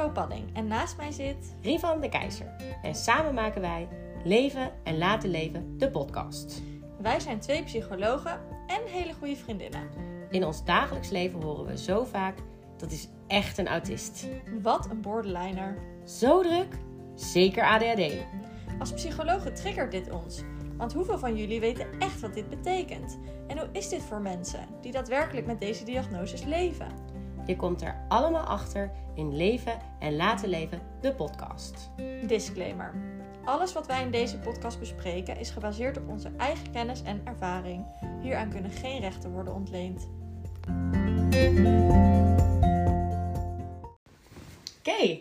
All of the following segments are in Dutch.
Bo Padding en naast mij zit... Rivan de Keizer. En samen maken wij Leven en Laten Leven, de podcast. Wij zijn twee psychologen en hele goede vriendinnen. In ons dagelijks leven horen we zo vaak, dat is echt een autist. Wat een borderliner. Zo druk, zeker ADHD. Als psychologen triggert dit ons. Want hoeveel van jullie weten echt wat dit betekent? En hoe is dit voor mensen die daadwerkelijk met deze diagnoses leven? Je komt er allemaal achter in Leven en Laten Leven, de podcast. Disclaimer. Alles wat wij in deze podcast bespreken is gebaseerd op onze eigen kennis en ervaring. Hieraan kunnen geen rechten worden ontleend. Oké,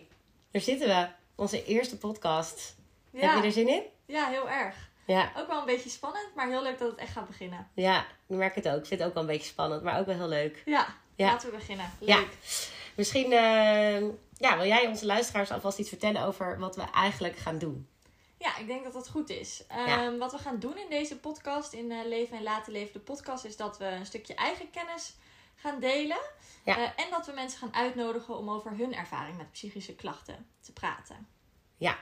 daar zitten we. Onze eerste podcast. Heb je er zin in? Ja, heel erg. Ja. Ook wel een beetje spannend, maar heel leuk dat het echt gaat beginnen. Ja, ik merk het ook. Ik vind het ook wel een beetje spannend, maar ook wel heel leuk. Ja, Ja. laten we beginnen. Leuk. Ja. Misschien eh, ja, wil jij onze luisteraars alvast iets vertellen over wat we eigenlijk gaan doen? Ja, ik denk dat dat goed is. Ja. Ehm, Wat we gaan doen in deze podcast, in eh, Leven en Laten Leven, de podcast, is dat we een stukje eigen kennis gaan delen. Ja. Eh, en dat we mensen gaan uitnodigen om over hun ervaring met psychische klachten te praten. Ja,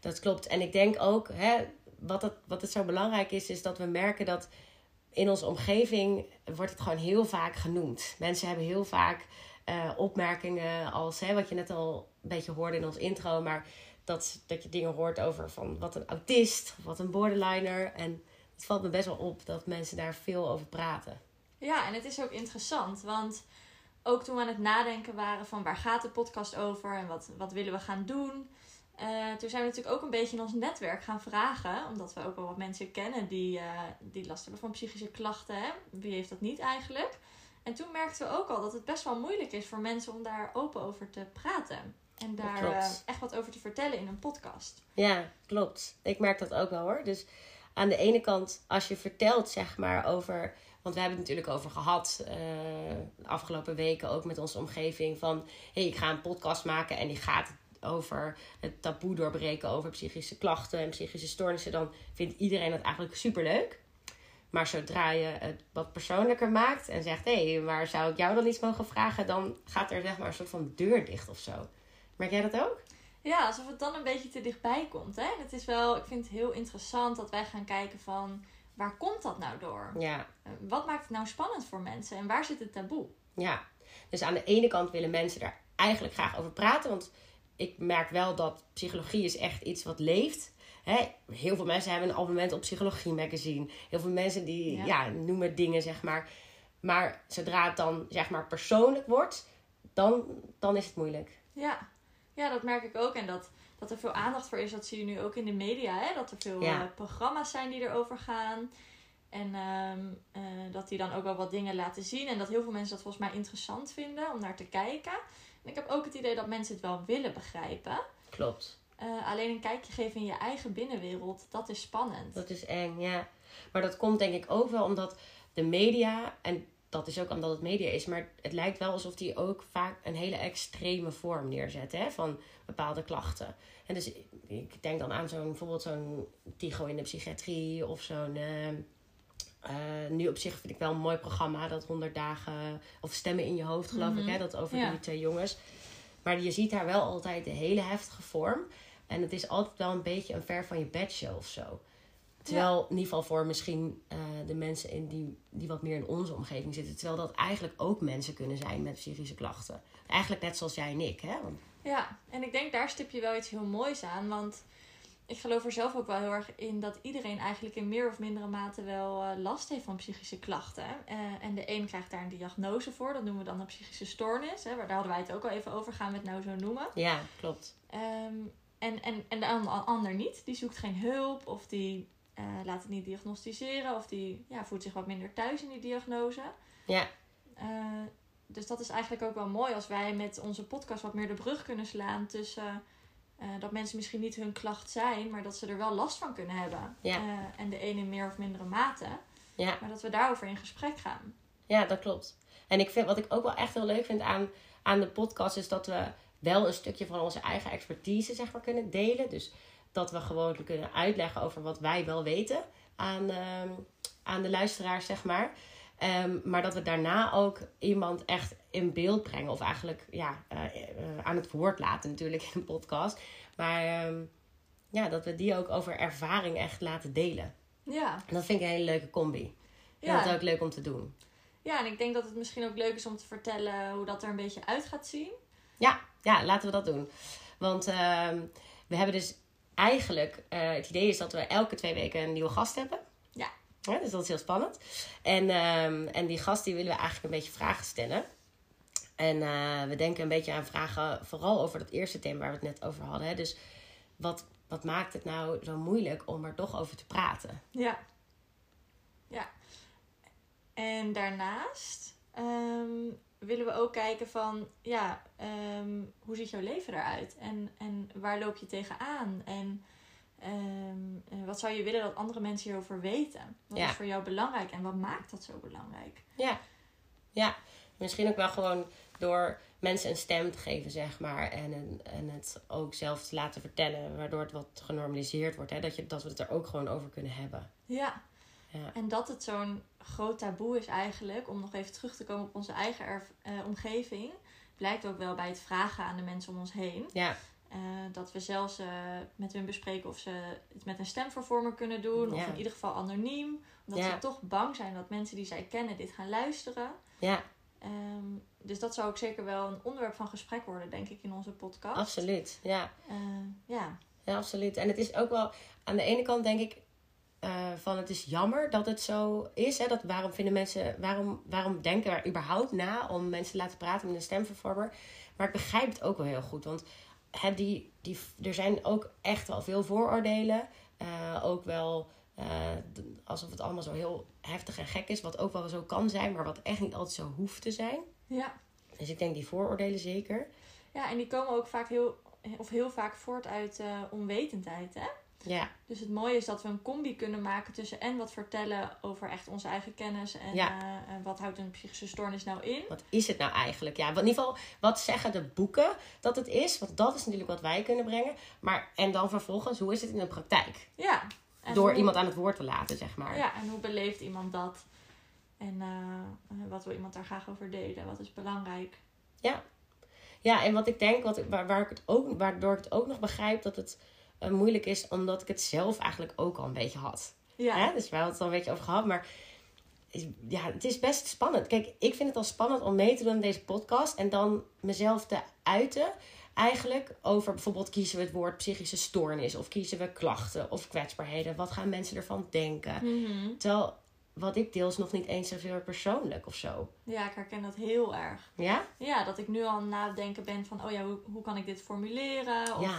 dat klopt. En ik denk ook, hè, wat, het, wat het zo belangrijk is, is dat we merken dat in onze omgeving wordt het gewoon heel vaak genoemd. Mensen hebben heel vaak eh, opmerkingen als, hè, wat je net al een beetje hoorde in ons intro, maar dat, dat je dingen hoort over van wat een autist wat een borderliner. En het valt me best wel op dat mensen daar veel over praten. Ja, en het is ook interessant, want ook toen we aan het nadenken waren van waar gaat de podcast over en wat, wat willen we gaan doen. eh, toen zijn we natuurlijk ook een beetje in ons netwerk gaan vragen, omdat we ook wel wat mensen kennen die, eh, die last hebben van psychische klachten. Hè? Wie heeft dat niet eigenlijk? En toen merkten we ook al dat het best wel moeilijk is voor mensen om daar open over te praten. En daar eh, echt wat over te vertellen in een podcast. Ja, klopt. Ik merk dat ook wel hoor. Dus aan de ene kant, als je vertelt, zeg maar, over. Want we hebben het natuurlijk over gehad eh, de afgelopen weken ook met onze omgeving. Van hey, ik ga een podcast maken en die gaat over het taboe doorbreken over psychische klachten en psychische stoornissen. Dan vindt iedereen dat eigenlijk superleuk. Maar zodra je het wat persoonlijker maakt en zegt: hé, hey, waar zou ik jou dan iets mogen vragen? Dan gaat er zeg maar een soort van deur dicht of zo. Merk jij dat ook? Ja, alsof het dan een beetje te dichtbij komt. Hè? Het is wel, ik vind het heel interessant dat wij gaan kijken van waar komt dat nou door? Ja, Eh, Wat maakt het nou spannend voor mensen en waar zit het taboe? Ja, dus aan de ene kant willen mensen daar eigenlijk graag over praten. Want ik merk wel dat psychologie is echt iets wat leeft. Hè? Heel veel mensen hebben een abonnement op Psychologie Magazine. Heel veel mensen die Ja. ja. noemen dingen, zeg maar. Maar zodra het dan zeg maar persoonlijk wordt, dan, dan is het moeilijk. Ja. ja, dat merk ik ook. En dat, dat er veel aandacht voor is, dat zie je nu ook in de media. Hè? Dat er veel Ja. eh, programma's zijn die erover gaan. En ehm, eh, dat die dan ook wel wat dingen laten zien. En dat heel veel mensen dat volgens mij interessant vinden om naar te kijken. En ik heb ook het idee dat mensen het wel willen begrijpen. Klopt. Eh, alleen een kijkje geven in je eigen binnenwereld, dat is spannend. Dat is eng, ja. Maar dat komt denk ik ook wel omdat de media, en dat is ook omdat het media is, maar het lijkt wel alsof die ook vaak een hele extreme vorm neerzetten hè, van bepaalde klachten. En dus ik denk dan aan zo'n bijvoorbeeld zo'n Tigo in de psychiatrie of zo'n. eh, eh, nu op zich vind ik wel een mooi programma, dat 100 dagen of stemmen in je hoofd, geloof ik, hè, dat over Ja. die twee jongens. Maar je ziet daar wel altijd de hele heftige vorm. En het is altijd wel een beetje een ver van je bedshow of zo. Terwijl, in ieder geval voor misschien eh, de mensen in die, die wat meer in onze omgeving zitten. Terwijl dat eigenlijk ook mensen kunnen zijn met psychische klachten. Eigenlijk net zoals jij en ik, hè? Want, Ja, en ik denk daar stip je wel iets heel moois aan. Want ik geloof er zelf ook wel heel erg in dat iedereen eigenlijk in meer of mindere mate wel eh, last heeft van psychische klachten. Eh, en de een krijgt daar een diagnose voor, dat noemen we dan een psychische stoornis. Hè, waar daar hadden wij het ook al even over, gaan we het nou zo noemen. ja, klopt. Ehm, en, en, en de an- ander niet, die zoekt geen hulp of die eh, laat het niet diagnosticeren of die ja, voelt zich wat minder thuis in die diagnose. Ja, Eh, dus dat is eigenlijk ook wel mooi als wij met onze podcast wat meer de brug kunnen slaan tussen eh, dat mensen misschien niet hun klacht zijn, maar dat ze er wel last van kunnen hebben. Ja. En de ene in meer of mindere mate. ja. Maar dat we daarover in gesprek gaan. Ja, dat klopt. En ik vind, wat ik ook wel echt heel leuk vind aan, aan de podcast, is dat we wel een stukje van onze eigen expertise zeg maar, kunnen delen. Dus dat we gewoon kunnen uitleggen over wat wij wel weten aan, ehm, aan de luisteraars, zeg maar. Ehm, maar dat we daarna ook iemand echt in beeld brengen. Of eigenlijk ja, eh, eh, aan het woord laten natuurlijk in een podcast. Maar ehm, ja, dat we die ook over ervaring echt laten delen. Ja. En dat vind ik een hele leuke combi. En dat is ook leuk om te doen. Ja, en ik denk dat het misschien ook leuk is om te vertellen hoe dat er een beetje uit gaat zien. Ja, ja laten we dat doen. Want we hebben dus eigenlijk... eh, het idee is dat we elke twee weken een nieuwe gast hebben. Ja. Ja, dus dat is heel spannend. En, ehm, en die gast die willen we eigenlijk een beetje vragen stellen. En eh, we denken een beetje aan vragen, vooral over dat eerste thema waar we het net over hadden. Hè? Dus wat, wat maakt het nou zo moeilijk om er toch over te praten? Ja. Ja. En daarnaast ehm, willen we ook kijken van, ja, ehm, hoe ziet jouw leven eruit? En, en waar loop je tegenaan? En ehm, eh, wat zou je willen dat andere mensen hierover weten? Wat Ja. is voor jou belangrijk en wat maakt dat zo belangrijk? Ja. Ja, misschien ook wel gewoon door mensen een stem te geven, zeg maar. En, en het ook zelf te laten vertellen, waardoor het wat genormaliseerd wordt. Hè? Dat, je, dat we het er ook gewoon over kunnen hebben. Ja. Ja. En dat het zo'n groot taboe is eigenlijk, om nog even terug te komen op onze eigen erf- eh, omgeving, blijkt ook wel bij het vragen aan de mensen om ons heen. Ja, Eh, dat we zelfs eh, met hun bespreken of ze het met een stemvervormer kunnen doen. Of in ieder geval anoniem. Omdat ze toch bang zijn dat mensen die zij kennen dit gaan luisteren. ja Ehm, dus dat zou ook zeker wel een onderwerp van gesprek worden, denk ik, in onze podcast. absoluut. Ja. Ja. ja, absoluut. En het is ook wel, aan de ene kant denk ik, eh, van het is jammer dat het zo is. Hè? Dat waarom vinden mensen, waarom, waarom denken we er überhaupt na om mensen te laten praten met een stemvervormer? Maar ik begrijp het ook wel heel goed. Want hè, die, die, er zijn ook echt wel veel vooroordelen. Eh, ook wel eh, alsof het allemaal zo heel heftig en gek is. Wat ook wel zo kan zijn, maar wat echt niet altijd zo hoeft te zijn. ja. Dus ik denk die vooroordelen zeker. Ja, en die komen ook vaak heel, of heel vaak voort uit onwetendheid, hè? Ja, Dus het mooie is dat we een combi kunnen maken tussen en wat vertellen over echt onze eigen kennis en Ja. eh, en wat houdt een psychische stoornis nou in. wat is het nou eigenlijk? Ja, in ieder geval, wat zeggen de boeken dat het is? Want dat is natuurlijk wat wij kunnen brengen. Maar, en dan vervolgens, hoe is het in de praktijk? Ja. En Door hoe- iemand aan het woord te laten, zeg maar. Ja, en hoe beleeft iemand dat? En eh, eh, wat wil iemand daar graag over delen? Wat is belangrijk? Ja, en wat ik denk, wat waar, waar ik het ook, waardoor ik het ook nog begrijp dat het moeilijk is, omdat ik het zelf eigenlijk ook al een beetje had. Ja. Hè? Dus we hadden het al een beetje over gehad, maar ja, het is best spannend. Kijk, ik vind het al spannend om mee te doen in deze podcast en dan mezelf te uiten. Eigenlijk over bijvoorbeeld kiezen we het woord psychische stoornis of kiezen we klachten of kwetsbaarheden. Wat gaan mensen ervan denken? Mhm. Terwijl wat ik deel is nog niet eens zoveel persoonlijk of zo. Ja, ik herken dat heel erg. Ja? Ja, dat ik nu al aan het nadenken ben van, oh ja, hoe, hoe kan ik dit formuleren? Of Ja.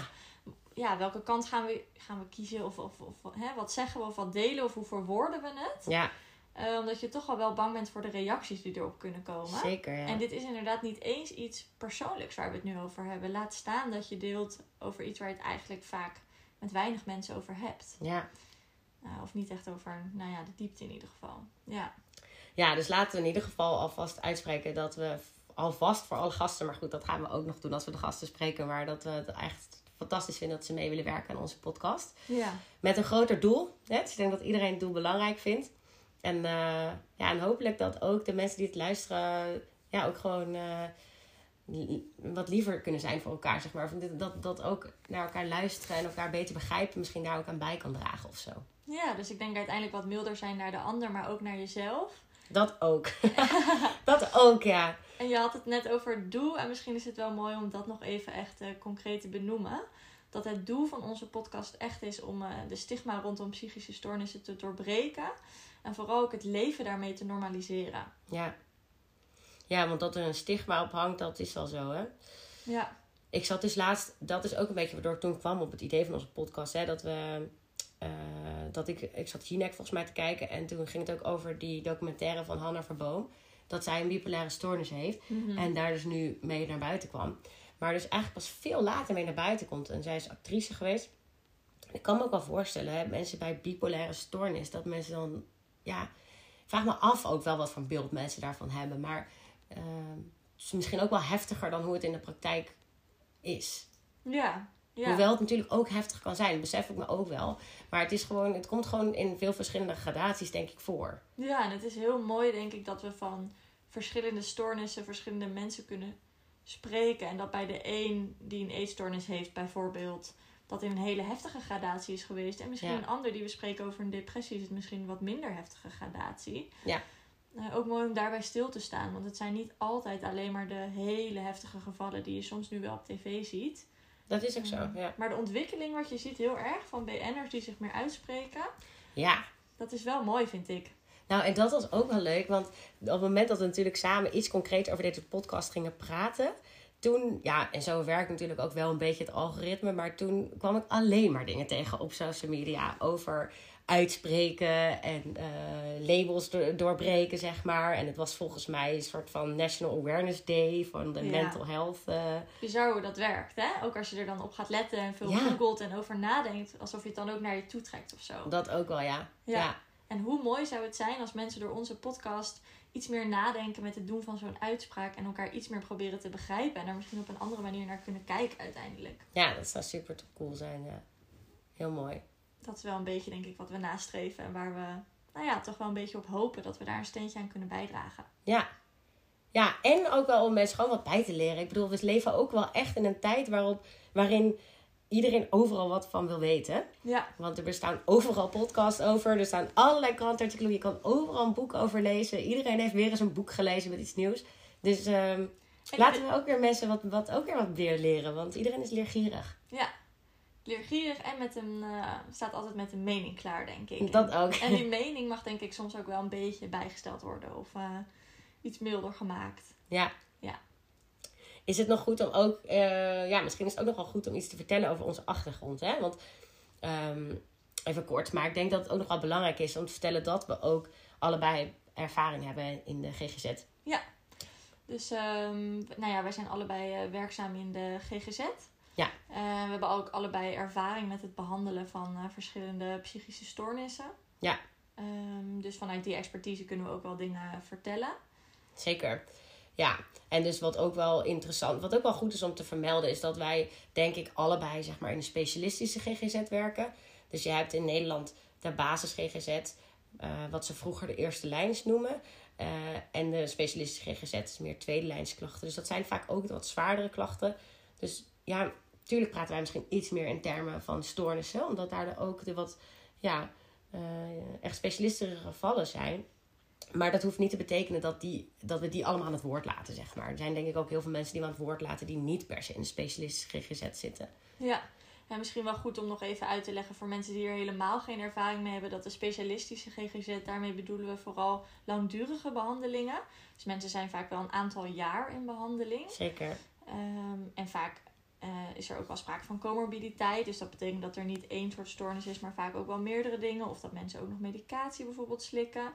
Ja, welke kant gaan we, gaan we kiezen? Of, of, of hè, wat zeggen we of wat delen? Of hoe verwoorden we het? Ja, Eh, omdat je toch al wel bang bent voor de reacties die erop kunnen komen. zeker. Ja. En dit is inderdaad niet eens iets persoonlijks waar we het nu over hebben. Laat staan dat je deelt over iets waar je het eigenlijk vaak met weinig mensen over hebt. ja. Nou, of niet echt over, nou ja, de diepte in ieder geval. Ja, Ja, dus laten we in ieder geval alvast uitspreken dat we alvast voor alle gasten, maar goed, dat gaan we ook nog doen als we de gasten spreken, maar dat we het echt fantastisch vinden dat ze mee willen werken aan onze podcast. ja. Met een groter doel. Hè? Dus ik denk dat iedereen het doel belangrijk vindt. En, eh, ja, en hopelijk dat ook de mensen die het luisteren, ja, ook gewoon eh, wat liever kunnen zijn voor elkaar, zeg maar. Dat, dat ook naar elkaar luisteren en elkaar beter begrijpen, misschien daar ook aan bij kan dragen of zo. ja, dus ik denk uiteindelijk wat milder zijn naar de ander, maar ook naar jezelf. Dat ook. dat ook, ja. En je had het net over het doel. En misschien is het wel mooi om dat nog even echt eh, concreet te benoemen. Dat het doel van onze podcast echt is om eh, de stigma rondom psychische stoornissen te doorbreken. En vooral ook het leven daarmee te normaliseren. Ja. Ja, want dat er een stigma op hangt, dat is wel zo, hè. Ja, Ik zat dus laatst, dat is ook een beetje waardoor ik toen kwam op het idee van onze podcast, hè, dat we, eh, dat ik, ik zat Jinek volgens mij te kijken en toen ging het ook over die documentaire van Hanna Verboom, dat zij een bipolaire stoornis heeft Mhm. en daar dus nu mee naar buiten kwam. Maar dus eigenlijk pas veel later mee naar buiten komt en zij is actrice geweest. Ik kan me ook wel voorstellen, hè, mensen bij bipolaire stoornis, dat mensen dan, ja, vraag me af ook wel wat voor beeld mensen daarvan hebben, maar ehm, het is misschien ook wel heftiger dan hoe het in de praktijk is. ja. Ja. Hoewel het natuurlijk ook heftig kan zijn, dat besef ik me ook wel. Maar het, is gewoon, het komt gewoon in veel verschillende gradaties, denk ik, voor. Ja, en het is heel mooi, denk ik, dat we van verschillende stoornissen verschillende mensen kunnen spreken. En dat bij de een die een eetstoornis heeft, bijvoorbeeld, dat in een hele heftige gradatie is geweest. En misschien Ja. een ander die we spreken over een depressie, is het misschien een wat minder heftige gradatie. Ja. Eh, ook mooi om daarbij stil te staan, want het zijn niet altijd alleen maar de hele heftige gevallen die je soms nu wel op tv ziet. Dat is ook zo, ja. Maar de ontwikkeling wat je ziet heel erg van BN'ers die zich meer uitspreken, Ja, dat is wel mooi, vind ik. Nou, en dat was ook wel leuk, want op het moment dat we natuurlijk samen iets concreet over deze podcast gingen praten, toen, ja, en zo werkt natuurlijk ook wel een beetje het algoritme, maar toen kwam ik alleen maar dingen tegen op social media over uitspreken en eh, labels do- doorbreken, zeg maar. En het was volgens mij een soort van National Awareness Day van de Ja. mental health. eh, bizar hoe dat werkt, hè? Ook als je er dan op gaat letten en veel Ja. googelt en over nadenkt, alsof je het dan ook naar je toe trekt of zo. dat ook wel, ja. Ja. ja. En hoe mooi zou het zijn als mensen door onze podcast iets meer nadenken met het doen van zo'n uitspraak en elkaar iets meer proberen te begrijpen en er misschien op een andere manier naar kunnen kijken uiteindelijk. Ja, dat zou super cool zijn, ja. Heel mooi. Dat is wel een beetje, denk ik, wat we nastreven en waar we, nou ja, toch wel een beetje op hopen dat we daar een steentje aan kunnen bijdragen. Ja. Ja, en ook wel om mensen gewoon wat bij te leren. Ik bedoel, we leven ook wel echt in een tijd waarop, waarin iedereen overal wat van wil weten. Ja, Want er bestaan overal podcasts over. Er staan allerlei krantartikelen. Je kan overal een boek over lezen. Iedereen heeft weer eens een boek gelezen met iets nieuws. Dus ehm, En laten we ook weer mensen wat, wat, ook weer wat weer leren. Want iedereen is leergierig. ja. Leergierig en met een, eh, staat altijd met een mening klaar, denk ik. Dat ook. En die mening mag denk ik soms ook wel een beetje bijgesteld worden of eh, iets milder gemaakt. Ja. Ja. Is het nog goed om ook... eh, ja, misschien is het ook nog wel goed om iets te vertellen over onze achtergrond. Hè? Want ehm, even kort, maar ik denk dat het ook nog wel belangrijk is om te vertellen dat we ook allebei ervaring hebben in de GGZ. Dus ehm, nou ja, wij zijn allebei eh, werkzaam in de GGZ. Ja. Eh, we hebben ook allebei ervaring met het behandelen van verschillende psychische stoornissen. Ja. Ehm, dus vanuit die expertise kunnen we ook wel dingen vertellen. Zeker. Ja, en dus wat ook wel interessant, wat ook wel goed is om te vermelden, is dat wij, denk ik, allebei zeg maar in een specialistische GGZ werken. Dus je hebt in Nederland de basis GGZ, eh, wat ze vroeger de eerste lijns noemen. Eh, en de specialistische GGZ is meer tweede lijns klachten. Dus dat zijn vaak ook de wat zwaardere klachten. Dus ja, natuurlijk praten wij misschien iets meer in termen van stoornissen, omdat daar de ook de wat, ja, eh, echt specialistere gevallen zijn. Maar dat hoeft niet te betekenen dat, die, dat we die allemaal aan het woord laten, zeg maar. Er zijn denk ik ook heel veel mensen die we aan het woord laten die niet per se in de specialistische GGZ zitten. Ja. En misschien wel goed om nog even uit te leggen voor mensen die er helemaal geen ervaring mee hebben, dat de specialistische GGZ, daarmee bedoelen we vooral langdurige behandelingen. Dus mensen zijn vaak wel een aantal jaar in behandeling. Zeker. Ehm, en vaak eh, is er ook wel sprake van comorbiditeit. Dus dat betekent dat er niet één soort stoornis is, maar vaak ook wel meerdere dingen. Of dat mensen ook nog medicatie bijvoorbeeld slikken.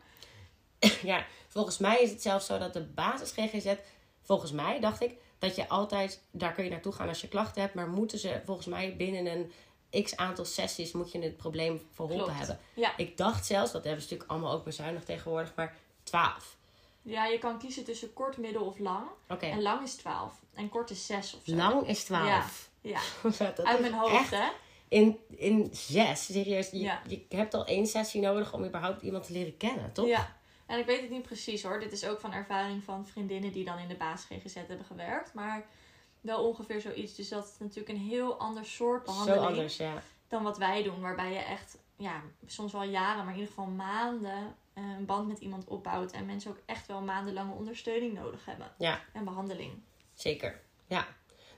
Ja, volgens mij is het zelfs zo dat de basis GGZ, volgens mij dacht ik, dat je altijd, daar kun je naartoe gaan als je klachten hebt, maar moeten ze volgens mij binnen een x aantal sessies moet je het probleem verholpen hebben. Ja. Ik dacht zelfs, dat hebben ze natuurlijk allemaal ook bezuinigd tegenwoordig, maar 12. ja, je kan kiezen tussen kort, middel of lang. En lang is 12. En kort is 6 of zo. lang is 12. Ja, Dat uit mijn hoofd hè. in, in zes, serieus. Je, Ja. je hebt al één sessie nodig om überhaupt iemand te leren kennen, toch? Ja. En ik weet het niet precies hoor. Dit is ook van ervaring van vriendinnen die dan in de basis GGZ hebben gewerkt. Maar wel ongeveer zoiets. Dus dat is natuurlijk een heel ander soort Zo behandeling. anders, ja. dan wat wij doen. Waarbij je echt, ja, soms wel jaren, maar in ieder geval maanden eh, een band met iemand opbouwt. En mensen ook echt wel maandenlange ondersteuning nodig hebben. Ja. En behandeling. Zeker, ja.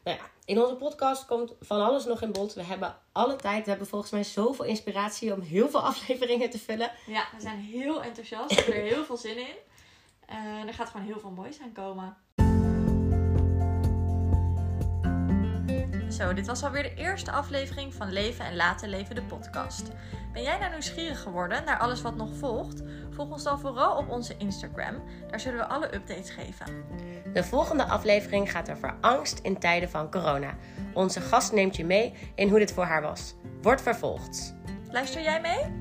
Nou ja, in onze podcast komt van alles nog in bod. We hebben alle tijd. We hebben volgens mij zoveel inspiratie om heel veel afleveringen te vullen. Ja, we zijn heel enthousiast. We hebben er heel veel zin in. Eh, er gaat gewoon heel veel moois aan komen. Zo, dit was alweer de eerste aflevering van Leven en Laten Leven de podcast. Ben jij nou nieuwsgierig geworden naar alles wat nog volgt? Volg ons dan vooral op onze Instagram. Daar zullen we alle updates geven. De volgende aflevering gaat over angst in tijden van corona. Onze gast neemt je mee in hoe dit voor haar was. Wordt vervolgd. Luister jij mee?